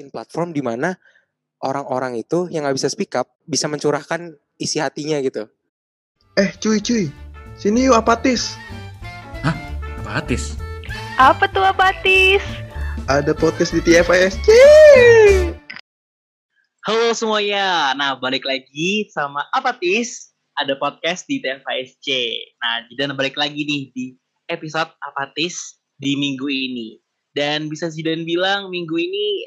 bikin platform di mana orang-orang itu yang nggak bisa speak up bisa mencurahkan isi hatinya gitu. Eh cuy cuy, sini yuk apatis. Apatis. Apa tuh apatis? Ada podcast di TFISC. Halo semuanya, nah balik lagi sama Apatis, ada podcast di TFISC. Nah, Jidan balik lagi nih di episode Apatis di minggu ini. Dan bisa Zidan bilang minggu ini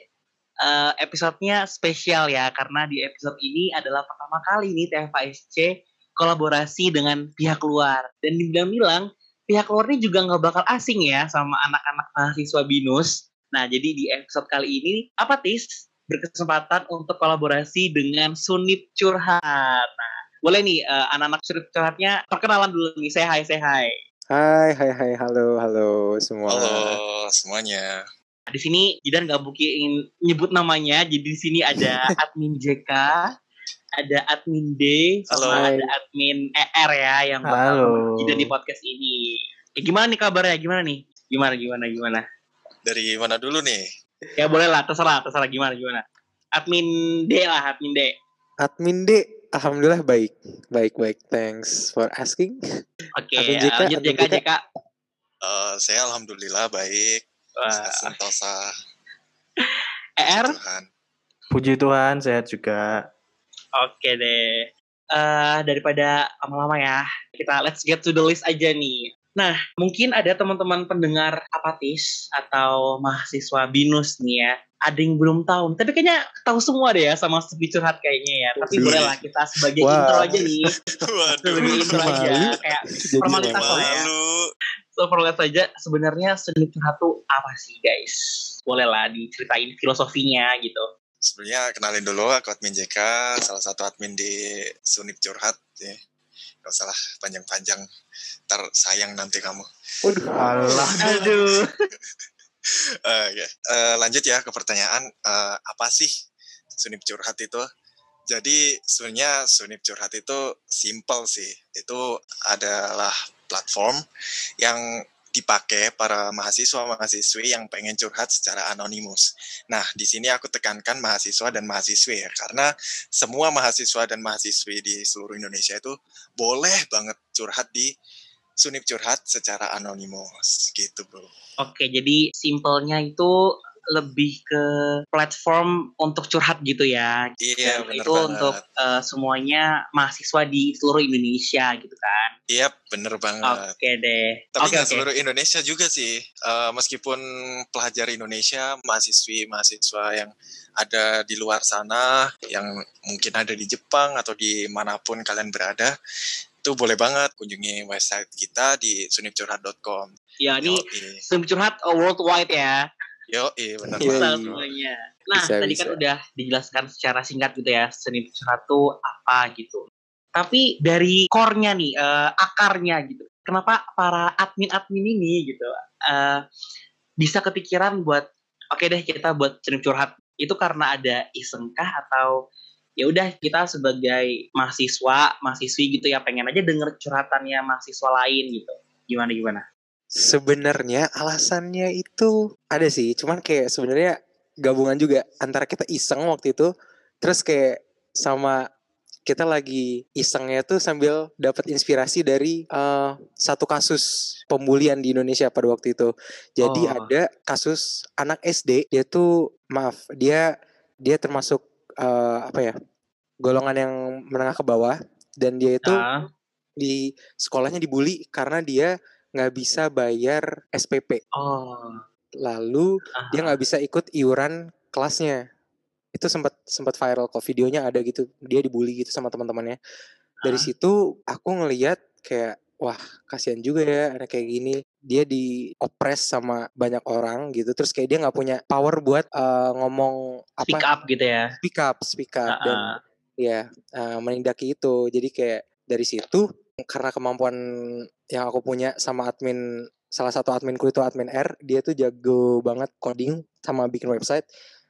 uh, episodenya spesial ya, karena di episode ini adalah pertama kali nih TFISC kolaborasi dengan pihak luar. Dan dibilang-bilang, pihak luar ini juga nggak bakal asing ya sama anak-anak mahasiswa BINUS. Nah, jadi di episode kali ini, Apatis berkesempatan untuk kolaborasi dengan Sunip Curhat. Nah, boleh nih uh, anak-anak Sunip Curhatnya perkenalan dulu nih. Saya hai, saya hai. Hai, hai, hai, halo, halo semua. Halo semuanya. Nah, di sini Jidan nggak mungkin nyebut namanya. Jadi di sini ada admin JK, ada admin D, sama Halo. ada admin ER ya yang bakal Jidan di podcast ini. Ya, gimana nih kabarnya? Gimana nih? Gimana, gimana, gimana? Dari mana dulu nih? Ya boleh lah, terserah, terserah gimana, gimana. Admin D lah, admin D. Admin D, alhamdulillah baik, baik, baik. Thanks for asking. Oke, Admin JK, lanjut JK, JK. JK. Eh, saya alhamdulillah baik. Wah, Sentosa ER? Tuhan. Puji Tuhan, sehat juga. Oke deh. Eh daripada lama-lama ya, kita let's get to the list aja nih. Nah, mungkin ada teman-teman pendengar apatis atau mahasiswa binus nih ya. Ada yang belum tahu, tapi kayaknya tahu semua deh ya sama Sepi Curhat kayaknya ya. Tapi boleh lah kita sebagai Wah. intro aja nih. Waduh. Sebagai intro aja. Kayak Jadi Formalitas lah ya. So forget saja sebenarnya Sepi Curhat tuh apa sih guys? Boleh lah diceritain filosofinya gitu. Sebenarnya kenalin dulu aku admin JK, salah satu admin di Sunip Curhat. Ya. Gak usah lah panjang-panjang. Ntar sayang nanti kamu. Waduh, Allah. Aduh. Oke. Eh, lanjut ya ke pertanyaan. Eh, apa sih Sunip Curhat itu? Jadi sebenarnya Sunip Curhat itu simple sih. Itu adalah platform yang dipakai para mahasiswa-mahasiswi yang pengen curhat secara anonimus. Nah, di sini aku tekankan mahasiswa dan mahasiswi ya, karena semua mahasiswa dan mahasiswi di seluruh Indonesia itu boleh banget curhat di Sunip Curhat secara anonimus, gitu bro. Oke, jadi simpelnya itu lebih ke platform untuk curhat gitu ya. Iya, Dan bener itu banget. untuk eh, semuanya mahasiswa di seluruh Indonesia gitu kan. Iya, bener banget. Oke deh. Tapi nggak oke. seluruh Indonesia juga sih. Eh, meskipun pelajar Indonesia, mahasiswi, mahasiswa yang ada di luar sana, yang mungkin ada di Jepang atau di mana pun kalian berada, itu boleh banget kunjungi website kita di sunipcurhat.com. Ya ini Sumber curhat eh, worldwide ya. Bener Iya, Bisa banget. semuanya. Nah, Bisa, tadi kan bisa. udah dijelaskan secara singkat gitu ya, seni curhat itu apa gitu. Tapi dari core-nya nih, eh, akarnya gitu. Kenapa para admin-admin ini gitu eh, bisa kepikiran buat oke deh kita buat seni curhat itu karena ada isengkah atau ya udah kita sebagai mahasiswa, mahasiswi gitu ya pengen aja denger curhatannya mahasiswa lain gitu. Gimana gimana? Sebenarnya alasannya itu ada sih, cuman kayak sebenarnya gabungan juga antara kita iseng waktu itu, terus kayak sama kita lagi isengnya tuh sambil dapat inspirasi dari eh, satu kasus pembulian di Indonesia pada waktu itu. Jadi Oh. ada kasus anak SD, dia tuh maaf, dia dia termasuk eh, apa ya? golongan yang menengah ke bawah dan dia itu Ah, di sekolahnya dibully karena dia nggak bisa bayar SPP. oh. Lalu dia aha. nggak bisa ikut iuran kelasnya. Itu sempat sempat viral kok videonya ada gitu. Dia dibully gitu sama teman-temannya. Dari Ah. situ aku ngeliat kayak wah kasihan juga ya anak kayak gini. Dia diopres sama banyak orang gitu. Terus kayak dia nggak punya power buat eh, ngomong apa Speak up gitu ya. speak up, speak up dan ya eh, menindaki itu. Jadi kayak dari situ karena kemampuan yang aku punya sama admin salah satu adminku itu admin R, dia tuh jago banget coding sama bikin website.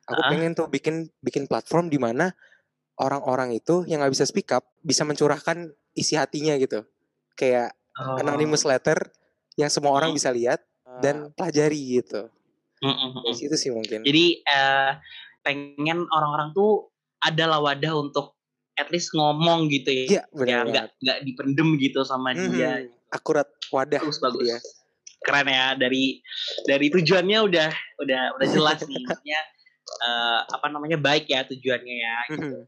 Aku Ah. pengen tuh bikin bikin platform di mana orang-orang itu yang nggak bisa speak up bisa mencurahkan isi hatinya gitu. Kayak Oh. anonymous letter yang semua orang Hmm. bisa lihat dan pelajari gitu. Dari situ sih mungkin. Jadi eh, pengen orang-orang tuh adalah wadah untuk at least ngomong gitu ya. Ya benar. nggak nggak dipendem gitu sama Mhm. dia. Akurat wadah. Bagus bagus. dia. Keren ya dari dari tujuannya udah udah udah jelas nih maksudnya eh, apa namanya baik ya tujuannya ya. Mhm.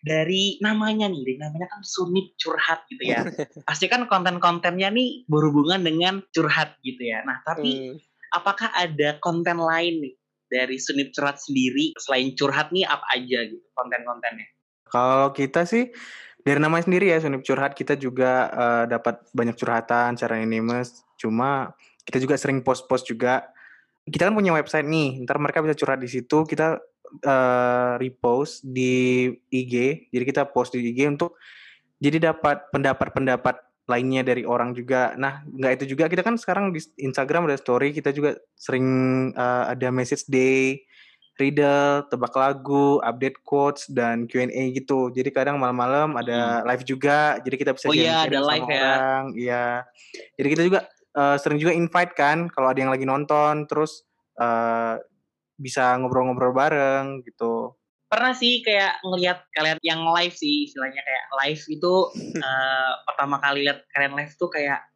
Dari namanya nih, dari namanya kan sunit curhat gitu ya. Pasti kan konten-kontennya nih berhubungan dengan curhat gitu ya. Nah tapi Hmm. apakah ada konten lain nih dari sunit curhat sendiri selain curhat nih apa aja gitu konten-kontennya? Kalau kita sih dari namanya sendiri ya Sunip Curhat kita juga eh, dapat banyak curhatan secara anonymous. Cuma kita juga sering post-post juga. Kita kan punya website nih, ntar mereka bisa curhat di situ. Kita eh, repost di IG, jadi kita post di IG untuk jadi dapat pendapat-pendapat lainnya dari orang juga. Nah, nggak itu juga kita kan sekarang di Instagram ada story, kita juga sering eh, ada message day, riddle, tebak lagu, update quotes dan Q&A gitu. Jadi kadang malam-malam ada live juga, jadi kita bisa Hmm. Oh iya, ada sama live ya. orang. Iya. Jadi kita juga eh, sering juga invite kan kalau ada yang lagi nonton, terus eh, bisa ngobrol-ngobrol bareng gitu. Pernah sih kayak ngelihat kalian yang live sih istilahnya kayak live itu eh, pertama kali lihat kalian live tuh kayak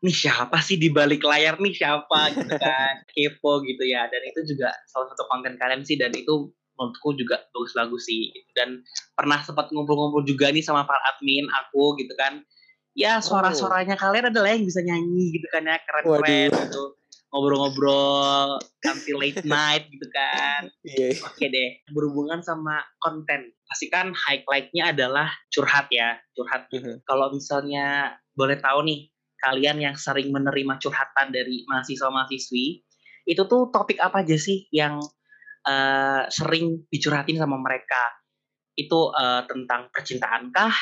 nih siapa sih di balik layar nih siapa gitu kan kepo gitu ya dan itu juga salah satu konten kalian sih dan itu menurutku juga bagus-bagus sih gitu. dan pernah sempat ngumpul-ngumpul juga nih sama para admin aku gitu kan ya suara-suaranya kalian adalah yang bisa nyanyi gitu kan ya keren-keren Waduh. gitu ngobrol-ngobrol sampai late night gitu kan Iya. Oke deh, berhubungan sama konten. Pasti kan highlight-nya adalah curhat ya, curhat. Mhm. Kalau misalnya boleh tahu nih, kalian yang sering menerima curhatan dari mahasiswa-mahasiswi, itu tuh topik apa aja sih yang eh, sering dicurhatin sama mereka? Itu eh, tentang percintaan kah?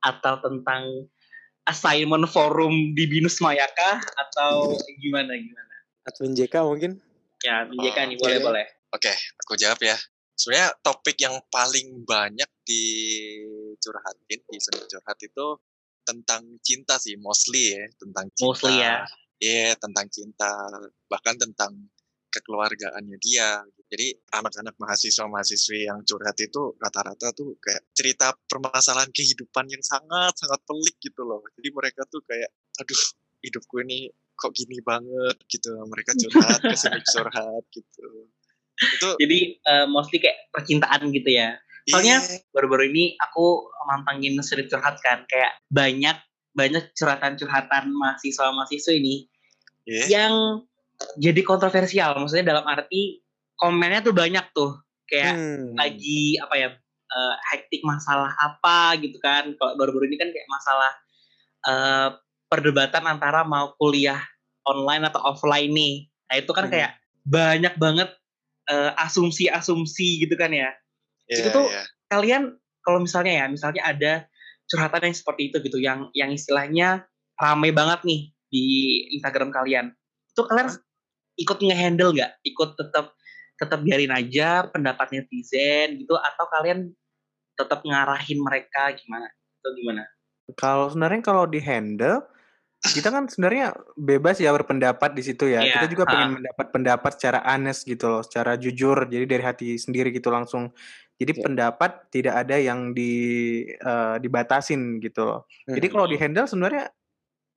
Atau tentang assignment forum di Binus Maya kah? Atau gimana gimana? Admin JK mungkin. Ya, JK nih Oke. boleh boleh. Oke, aku jawab ya. Sebenarnya topik yang paling banyak dicurhatin di curhat itu tentang cinta sih, mostly ya, tentang cinta. Mostly ya. Iya, tentang cinta, bahkan tentang kekeluargaannya dia. Jadi anak-anak mahasiswa-mahasiswi yang curhat itu rata-rata tuh kayak cerita permasalahan kehidupan yang sangat-sangat pelik gitu loh. Jadi mereka tuh kayak, aduh hidupku ini kok gini banget gitu. Mereka curhat, ke sini curhat gitu. Itu Jadi eh, mostly kayak percintaan gitu ya. Soalnya iya, baru-baru ini aku mantangin seri curhat kan kayak banyak banyak curhatan-curhatan mahasiswa-mahasiswa ini iya. yang jadi kontroversial maksudnya dalam arti komennya tuh banyak tuh kayak Hmm. lagi apa ya eh, hektik masalah apa gitu kan kalau baru-baru ini kan kayak masalah eh, perdebatan antara mau kuliah online atau offline nih nah itu kan Hmm. kayak banyak banget eh, asumsi-asumsi gitu kan ya Iya, itu tuh iya. kalian kalau misalnya ya misalnya ada curhatan yang seperti itu gitu yang yang istilahnya rame banget nih di Instagram kalian itu kalian ikut ngehandle nggak ikut tetap tetap biarin aja pendapat netizen gitu atau kalian tetap ngarahin mereka gimana atau gimana Kalau sebenarnya kalau di handle kita kan sebenarnya bebas ya berpendapat di situ ya. Iya, Kita juga pengen mendapat pendapat secara honest gitu loh, secara jujur. Jadi dari hati sendiri gitu langsung. Jadi Iya. pendapat tidak ada yang di eh, dibatasin gitu loh. Jadi Mhm. kalau di handle sebenarnya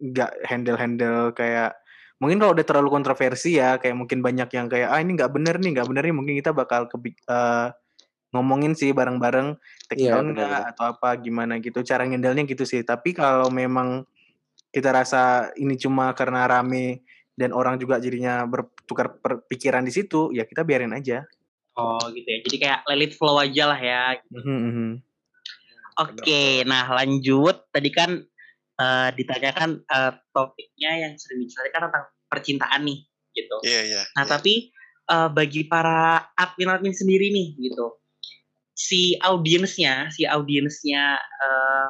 nggak handle-handle kayak mungkin kalau udah terlalu kontroversi ya kayak mungkin banyak yang kayak ah ini nggak bener nih nggak bener nih mungkin kita bakal ke ngomongin sih bareng-bareng take Iya, down benar, nggak atau apa gimana gitu cara ngendalnya gitu sih tapi kalau memang kita rasa ini cuma karena rame dan orang juga jadinya bertukar pikiran di situ ya kita biarin aja oh gitu ya jadi kayak let it flow aja lah ya Mhm, mhm. Oke, nah lanjut. Tadi kan eh, ditanyakan eh, topiknya yang sering dicarikan tentang percintaan nih, gitu. Iya, iya. Nah, iya. tapi eh, bagi para admin-admin sendiri nih, gitu, si audiensnya, si audiensnya eh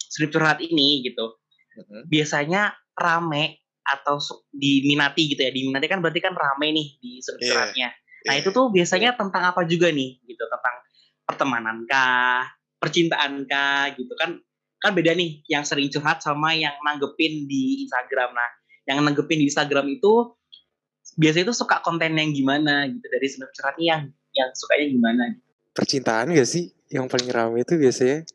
Strip Curhat ini, gitu, Mhm. biasanya rame atau su- diminati gitu ya. Diminati kan berarti kan rame nih di Strip Iya, Curhatnya. Nah, Iya. itu tuh biasanya tentang apa juga nih, gitu, tentang pertemanan kah, percintaan kah, gitu kan. Kan beda nih yang sering curhat sama yang nanggepin di Instagram. Nah, yang nanggepin di Instagram itu biasanya itu suka konten yang gimana gitu dari Snap curhatnya yang yang sukanya gimana? Percintaan gak sih yang paling rame itu biasanya?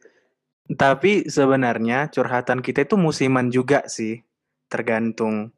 Tapi sebenarnya curhatan kita itu musiman juga sih. Tergantung.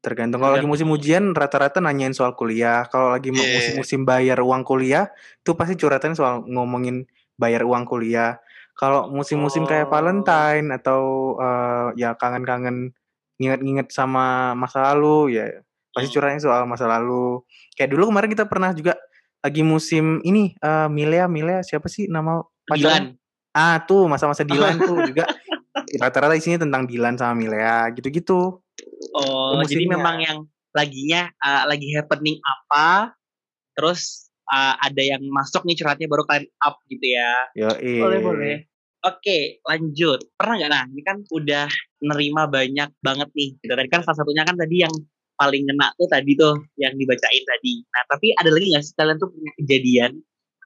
Tergantung kalau lagi musim ujian rata-rata nanyain soal kuliah. Kalau lagi mau Iya. musim-musim bayar uang kuliah, tuh pasti curhatan soal ngomongin bayar uang kuliah. Kalau musim-musim kayak Oh. Valentine atau eh, ya kangen-kangen nginget-nginget sama masa lalu ya pasti Hmm. curhatnya soal masa lalu. Kayak dulu kemarin kita pernah juga lagi musim ini eh, Milea Milea siapa sih nama pacarnya? Dilan. Ah tuh masa-masa Dilan tuh juga rata-rata isinya tentang Dilan sama Milea gitu-gitu. Oh, jadi memang yang laginya uh, lagi happening apa, terus uh, ada yang masuk nih curhatnya baru kalian up gitu ya. Yo Boleh boleh. Oke, lanjut. Pernah nggak nah? Ini kan udah nerima banyak banget nih. Gitu. Tadi kan salah satunya kan tadi yang paling ngena tuh tadi tuh yang dibacain tadi. Nah, tapi ada lagi nggak sih kalian tuh punya kejadian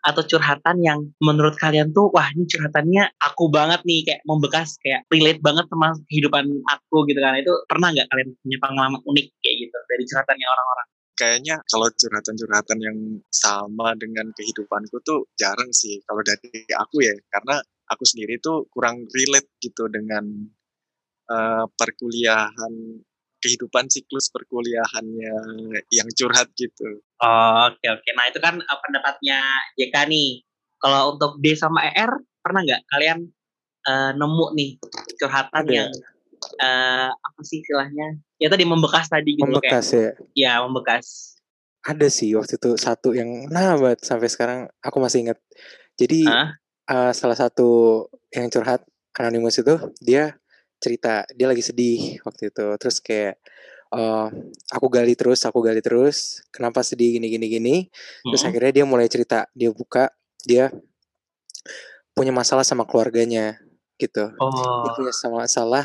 atau curhatan yang menurut kalian tuh wah ini curhatannya aku banget nih kayak membekas kayak relate banget sama kehidupan aku gitu kan. Itu pernah nggak kalian punya pengalaman unik kayak gitu dari curhatannya orang-orang? Kayaknya kalau curhatan-curhatan yang sama dengan kehidupanku tuh jarang sih kalau dari aku ya, karena aku sendiri tuh kurang relate gitu dengan eh, perkuliahan kehidupan siklus perkuliahannya yang curhat gitu. Oh, oke oke. Nah itu kan uh, pendapatnya JK nih. Kalau untuk D sama ER pernah nggak kalian uh, nemu nih curhatan Ada. yang uh, apa sih istilahnya? Ya tadi membekas tadi gitu loh, kayak. Membekas ya. Ya membekas. Ada sih waktu itu satu yang nah banget sampai sekarang aku masih ingat. Jadi Hah? eh, salah satu yang curhat anonimus itu dia cerita dia lagi sedih waktu itu terus kayak eh, aku gali terus aku gali terus kenapa sedih gini gini gini terus Mm-mm. akhirnya dia mulai cerita dia buka dia punya masalah sama keluarganya gitu dia Oh. punya sama masalah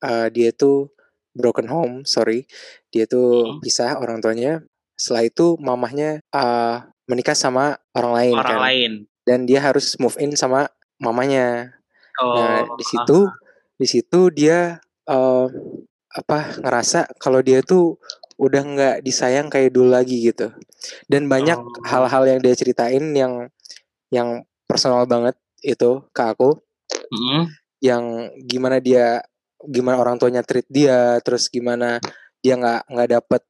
eh, dia tuh broken home sorry dia tuh Mm. pisah orang tuanya setelah itu mamahnya eh, menikah sama orang lain Orang kan lain. dan dia harus move in sama mamanya Oh. nah di situ di situ dia eh, apa ngerasa kalau dia tuh udah nggak disayang kayak dulu lagi gitu dan banyak Oh. hal-hal yang dia ceritain yang yang personal banget itu ke aku Mm-mm. yang gimana dia gimana orang tuanya treat dia terus gimana dia nggak nggak dapet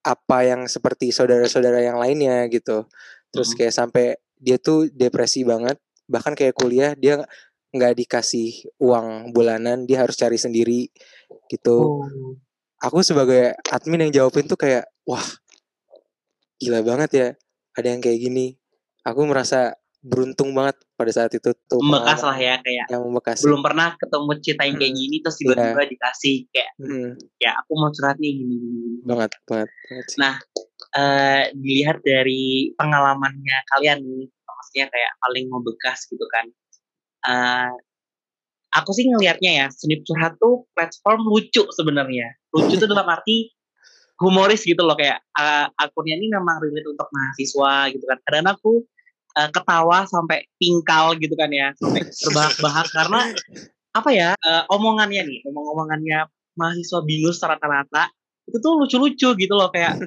apa yang seperti saudara-saudara yang lainnya gitu terus Mhm. kayak sampai dia tuh depresi banget bahkan kayak kuliah dia nggak dikasih uang bulanan dia harus cari sendiri gitu Oh. aku sebagai admin yang jawabin tuh kayak wah gila banget ya ada yang kayak gini aku merasa beruntung banget pada saat itu tuh Membekas lah ya kayak yang membekas belum pernah ketemu cerita yang kayak Mm. gini terus tiba-tiba dikasih kayak Mm, ya aku mau curhat nih gini banget banget, banget sih. Nah, eh dilihat dari pengalamannya kalian nih, maksudnya kayak paling membekas gitu kan. Eh aku sih ngelihatnya ya, Sunip Curhat tuh platform lucu sebenarnya. Lucu tuh dalam arti humoris gitu loh kayak eh, akunnya ini memang relate untuk mahasiswa gitu kan. Kadang aku eh, ketawa sampai pingkal gitu kan ya, sampai terbahak-bahak karena apa ya eh, omongannya nih, omong-omongannya mahasiswa binus rata-rata itu tuh lucu-lucu gitu loh kayak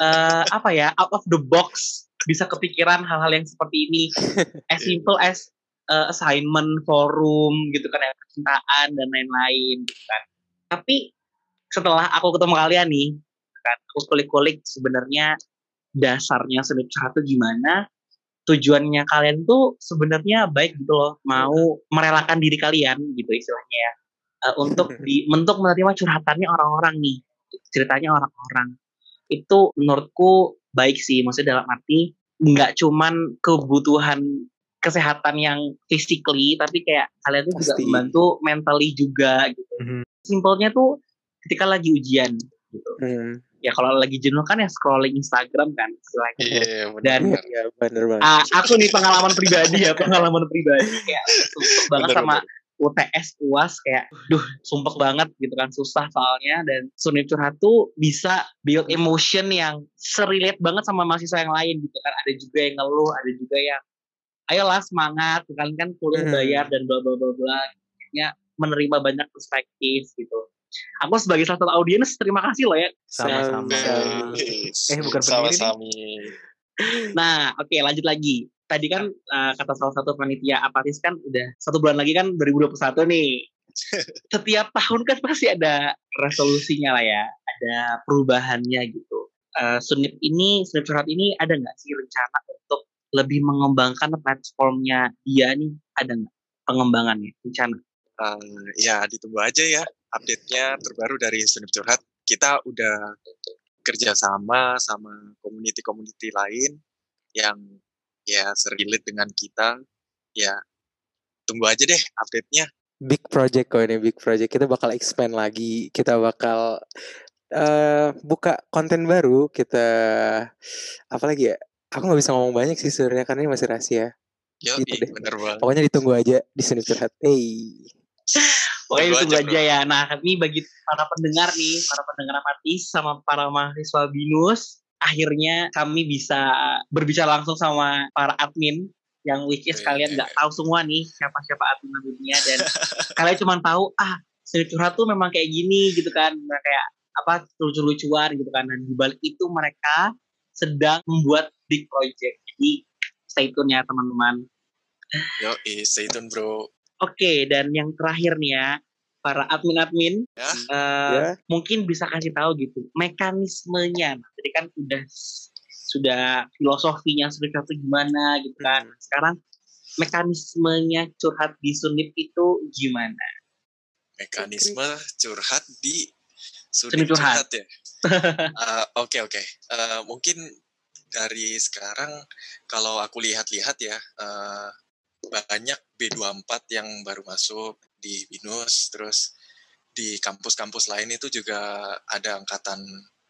eh, apa ya out of the box bisa kepikiran hal-hal yang seperti ini as simple as eh, assignment forum gitu kan ya percintaan dan lain-lain gitu kan. Tapi setelah aku ketemu kalian nih gitu kan aku kulik-kulik sebenarnya dasarnya Curhat itu gimana tujuannya kalian tuh sebenarnya baik gitu loh mau merelakan diri kalian gitu istilahnya ya. Eh, untuk di untuk menerima curhatannya orang-orang nih ceritanya orang-orang. Itu menurutku baik sih maksudnya dalam arti nggak cuman kebutuhan kesehatan yang physically tapi kayak kalian tuh juga Pasti. membantu mentally juga gitu Mhm. simpelnya tuh ketika lagi ujian gitu Hmm, ya kalau lagi jenuh kan ya scrolling Instagram kan istilahnya Iya, Dan- benar. iya bener banget. Ah, aku nih pengalaman pribadi ya pengalaman pribadi kayak sumpah banget Bener, sama UTS UAS kayak duh sumpah banget gitu kan susah soalnya dan Sunip Curhat tuh bisa build emotion yang serelate banget sama mahasiswa yang lain gitu kan ada juga yang ngeluh ada juga yang ayolah semangat kalian kan kuliah Hmm. bayar dan bla bla bla bla akhirnya menerima banyak perspektif gitu aku sebagai salah satu audiens terima kasih loh ya Sama-sama. Eh, bukan pendiri nih. Sama-sama. Nah, oke lanjut lagi. Tadi kan uh, kata salah satu panitia apatis kan udah satu bulan lagi kan 2021 nih. Setiap tahun kan pasti ada resolusinya lah ya, ada perubahannya gitu. Uh, Sunip ini, Sunip curhat ini ada nggak sih rencana untuk lebih mengembangkan platformnya dia nih? Ada nggak pengembangannya, rencana? Uh, ya ditunggu aja ya update-nya terbaru dari Sunip Curhat. Kita udah kerjasama sama community-community lain yang ya serelate dengan kita. Ya tunggu aja deh update-nya. Big project kok ini big project. Kita bakal expand lagi. Kita bakal uh, buka konten baru. Kita apa lagi ya? Aku nggak bisa ngomong banyak sih sebenarnya karena ini masih rahasia. Yo, gitu deh. bener banget. Pokoknya ditunggu aja di sini curhat. Hey. Pokoknya itu aja, aja ya. Nah, ini bagi para pendengar nih, para pendengar apatis sama para mahasiswa BINUS, akhirnya kami bisa berbicara langsung sama para admin yang which is kalian nggak tahu semua nih siapa-siapa admin adminnya dan kalian cuma tahu ah seni curhat tuh memang kayak gini gitu kan nah, kayak apa lucu-lucuan gitu kan dan dibalik itu mereka sedang membuat big project jadi stay tune ya teman-teman yo stay tune bro Oke, dan yang terakhir nih ya, para admin-admin ya. Uh, ya. mungkin bisa kasih tahu gitu mekanismenya. Jadi kan udah sudah filosofinya sudah itu gimana gitu kan. Hmm. Sekarang mekanismenya curhat di Sunip itu gimana? Mekanisme curhat di Sunip, curhat. curhat ya. Eh, oke oke. Okay, okay. uh, mungkin dari sekarang kalau aku lihat-lihat ya. Uh, banyak B24 yang baru masuk di BINUS, terus di kampus-kampus lain itu juga ada angkatan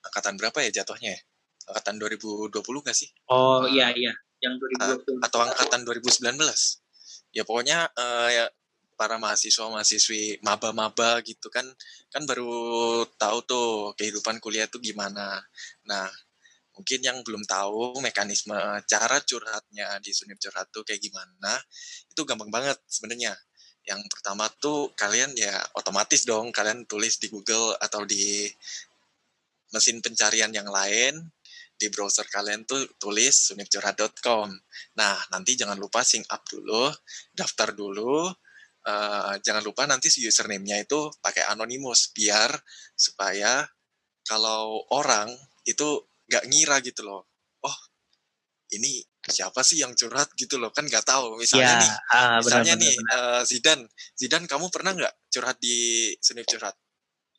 angkatan berapa ya jatuhnya ya? Angkatan 2020 gak sih? Oh uh, iya iya, yang 2020. Uh, atau angkatan 2019. Ya pokoknya uh, ya para mahasiswa mahasiswi maba-maba gitu kan kan baru tahu tuh kehidupan kuliah tuh gimana. Nah, mungkin yang belum tahu mekanisme cara curhatnya di Sunip Curhat tuh kayak gimana, itu gampang banget sebenarnya. Yang pertama tuh kalian ya otomatis dong kalian tulis di Google atau di mesin pencarian yang lain di browser kalian tuh tulis sunipcurhat.com. Nah, nanti jangan lupa sync up dulu, daftar dulu. Uh, jangan lupa nanti username-nya itu pakai anonymous biar supaya kalau orang itu nggak ngira gitu loh. Oh ini siapa sih yang curhat gitu loh? Kan nggak tahu. Misalnya ya, nih uh, misalnya benar, nih benar. Uh, Zidan. Zidan kamu pernah nggak curhat di seni curhat?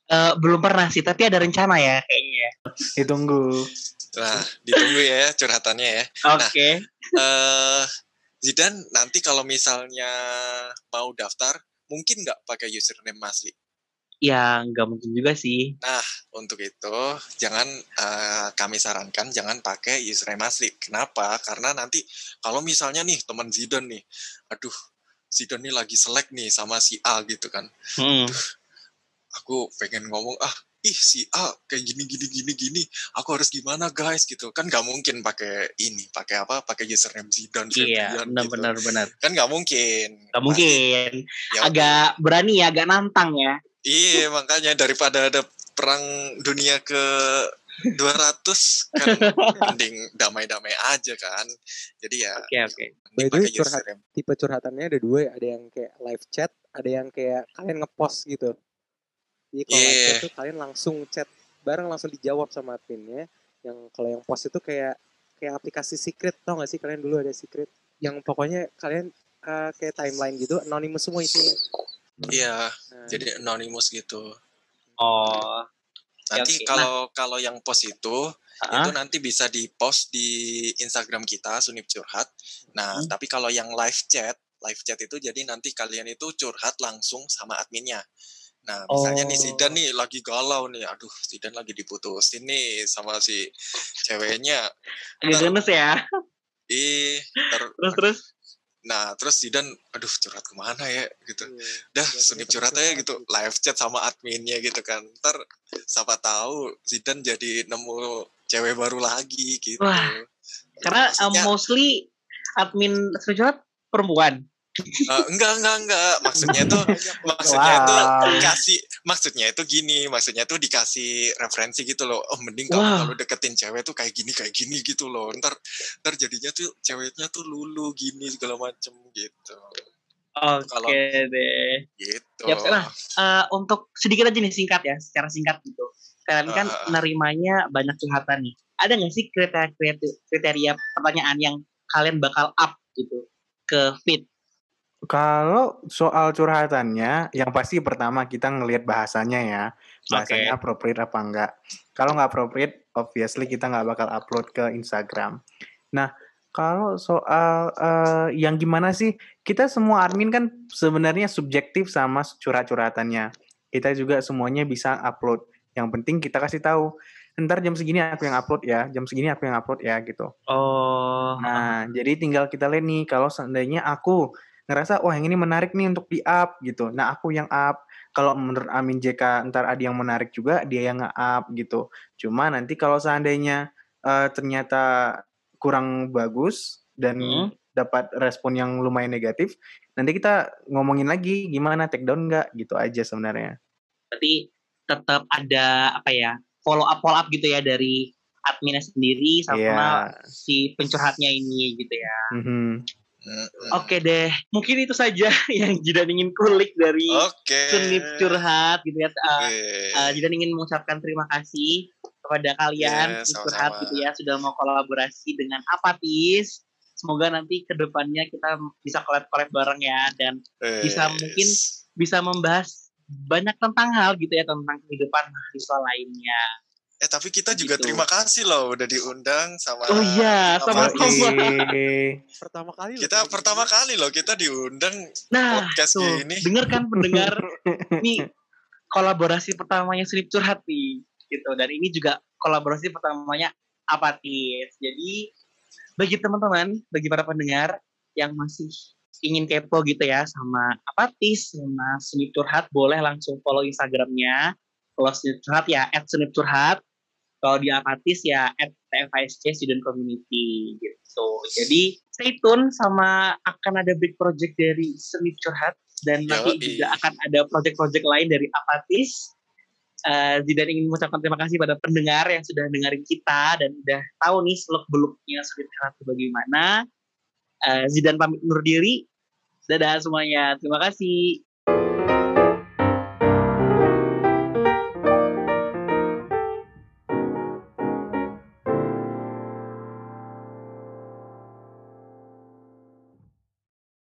Uh, belum pernah sih tapi ada rencana ya kayaknya ditunggu. Nah ditunggu ya curhatannya ya. Oke. okay. nah, uh, Zidan nanti kalau misalnya mau daftar mungkin nggak pakai username asli Ya, nggak mungkin juga sih. Nah, untuk itu jangan uh, kami sarankan jangan pakai username asli. Kenapa? Karena nanti kalau misalnya nih teman Zidane nih, aduh Zidane nih lagi selek nih sama si A gitu kan. Hmm. Aduh, aku pengen ngomong ah ih si A kayak gini gini gini gini aku harus gimana guys gitu kan nggak mungkin pakai ini pakai apa pakai username Zidane iya benar gitu. benar benar kan nggak mungkin nggak mungkin ya, agak berani ya agak nantang ya Iya, makanya daripada ada perang dunia ke 200 kan mending damai-damai aja kan. Jadi ya Oke, okay, oke. Okay. By curhat, tipe curhatannya ada dua ya, ada yang kayak live chat, ada yang kayak kalian ngepost gitu. Jadi kalau yeah. live chat tuh kalian langsung chat bareng langsung dijawab sama adminnya. Yang kalau yang post itu kayak kayak aplikasi secret tau gak sih kalian dulu ada secret yang pokoknya kalian uh, kayak timeline gitu anonymous semua isinya Iya, hmm. jadi anonymous gitu. Oh. Nanti okay. kalau nah. kalau yang post itu uh-huh. itu nanti bisa di post di Instagram kita Sunip Curhat. Nah, hmm. tapi kalau yang live chat, live chat itu jadi nanti kalian itu curhat langsung sama adminnya. Nah, misalnya oh. nih Sidan nih lagi galau nih. Aduh, Sidan lagi diputusin nih sama si ceweknya. Agak gemes ya. Ih, terus terus Nah, terus Zidan, aduh curhat ke mana ya gitu. Yeah. Dah, sunip curhat aja gitu, live chat sama adminnya gitu kan. Ntar siapa tahu Zidan jadi nemu cewek baru lagi gitu. Wah, karena uh, Maksudnya, mostly admin curhat perempuan. Eh, enggak enggak enggak maksudnya tuh maksudnya Wow. tuh dikasih maksudnya itu gini maksudnya tuh dikasih referensi gitu loh oh mending kamu Wow. kalau deketin cewek tuh kayak gini kayak gini gitu loh ntar ntar jadinya tuh ceweknya tuh lulu gini segala macem gitu Oke Kalau- deh. gitu Yap, nah, Eh, untuk sedikit aja nih singkat ya, secara singkat gitu. Kalian kan Ah. nerimanya banyak curhatan nih. Ada nggak sih kriteria, kriteria pertanyaan yang kalian bakal up gitu ke feed? Kalau soal curhatannya, yang pasti pertama kita ngelihat bahasanya ya, bahasanya appropriate apa enggak. Kalau nggak appropriate, obviously kita nggak bakal upload ke Instagram. Nah, kalau soal eh, yang gimana sih, kita semua admin kan sebenarnya subjektif sama curhat-curhatannya. Kita juga semuanya bisa upload. Yang penting kita kasih tahu, ntar jam segini aku yang upload ya, jam segini aku yang upload ya gitu. Oh, Nah, jadi tinggal kita lihat nih kalau seandainya aku ngerasa wah yang ini menarik nih untuk di up gitu. Nah, aku yang up. Kalau menurut Amin JK ntar ada yang menarik juga dia yang nge-up gitu. Cuma nanti kalau seandainya eh, ternyata kurang bagus dan Hmm. dapat respon yang lumayan negatif, nanti kita ngomongin lagi gimana take down nggak gitu aja sebenarnya. berarti tetap ada apa ya follow up follow up gitu ya dari adminnya sendiri sama Iya. si pencurhatnya ini gitu ya. Mhm. Mm-mm. Oke deh, mungkin itu saja yang Jidan ingin kulik dari Sunip curhat gitu ya. Eh, Oke. Uh, Jidan ingin mengucapkan terima kasih kepada kalian Yes, Sunip curhat sama-sama. gitu ya sudah mau kolaborasi dengan Apatis. Semoga nanti ke depannya kita bisa collab-collab bareng ya dan bisa Wes. mungkin bisa membahas banyak tentang hal gitu ya tentang kehidupan mahasiswa lainnya. Eh tapi kita juga Gitu. terima kasih loh udah diundang sama Oh iya, sama sama-sama. Yoi. Pertama kali loh kita kayak pertama kali loh kita diundang Nah, podcast tuh, gini. denger kan pendengar ini kolaborasi pertamanya Slip Curhat nih gitu dan ini juga kolaborasi pertamanya Apatis. Jadi bagi teman-teman, bagi para pendengar yang masih ingin kepo gitu ya sama Apatis sama Slip Curhat boleh langsung follow Instagramnya kalau Slip Curhat ya @slipcurhat kalau di Apatis ya @tfisc Student Community gitu. Jadi stay tune sama akan ada big project dari Slip Curhat dan nanti Yoi. juga akan ada project-project lain dari Apatis. Zidan ingin mengucapkan terima kasih pada pendengar yang sudah dengerin kita dan udah tahu nih seluk beluknya Slip Curhat itu bagaimana. Eh, Zidan pamit undur diri. Dadah semuanya. Terima kasih.